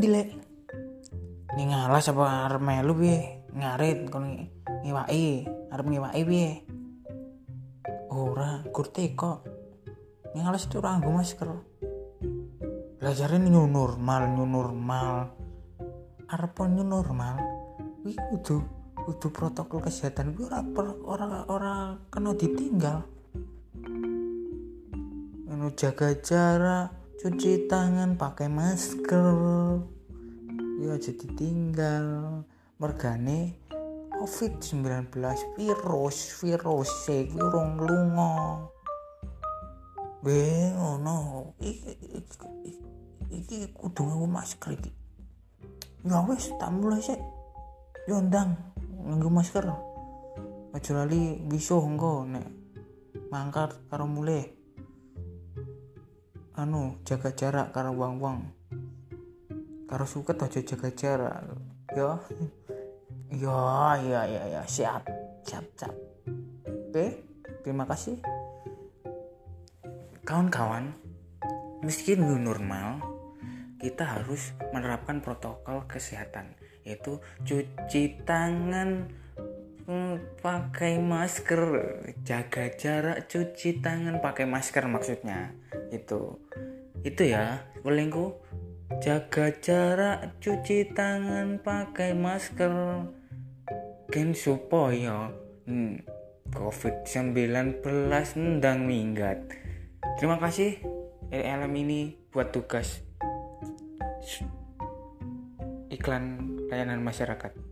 ndi lek ning alas apa arep melu piye? Ngarit kon ngiwaki arep ngiwaki piye? Ora gur teko. Ning alas itu ora nganggo masker. Belajarin new normal new normal. Arep new normal kuwi kudu kudu protokol kesehatan kuwi ora per- ora ora kena ditinggal. Anu jaga jarak cuci tangan pakai masker ya aja ditinggal. Mergane covid-19 virus virus e kuwi urung lunga. Be ngono. Iki iki, kudu nganggo masker iki. Ya wis tak mulai sih yo ndang nganggo masker. Aja lali bisa engko nek mangkat karo mulai anu jaga jarak karo wong-wong karo suket aja jaga jarak ya. Ya ya ya ya. Siap. Siap siap. Oke terima kasih. Kawan-kawan meski new normal kita harus menerapkan protokol kesehatan yaitu cuci tangan mm, pakai masker jaga jarak cuci tangan pakai masker maksudnya. Itu. Itu ya pelingku jaga jarak cuci tangan pakai masker. Gen supaya hmm, covid-19 ndang minggat. Terima kasih LM ini buat tugas. Iklan layanan masyarakat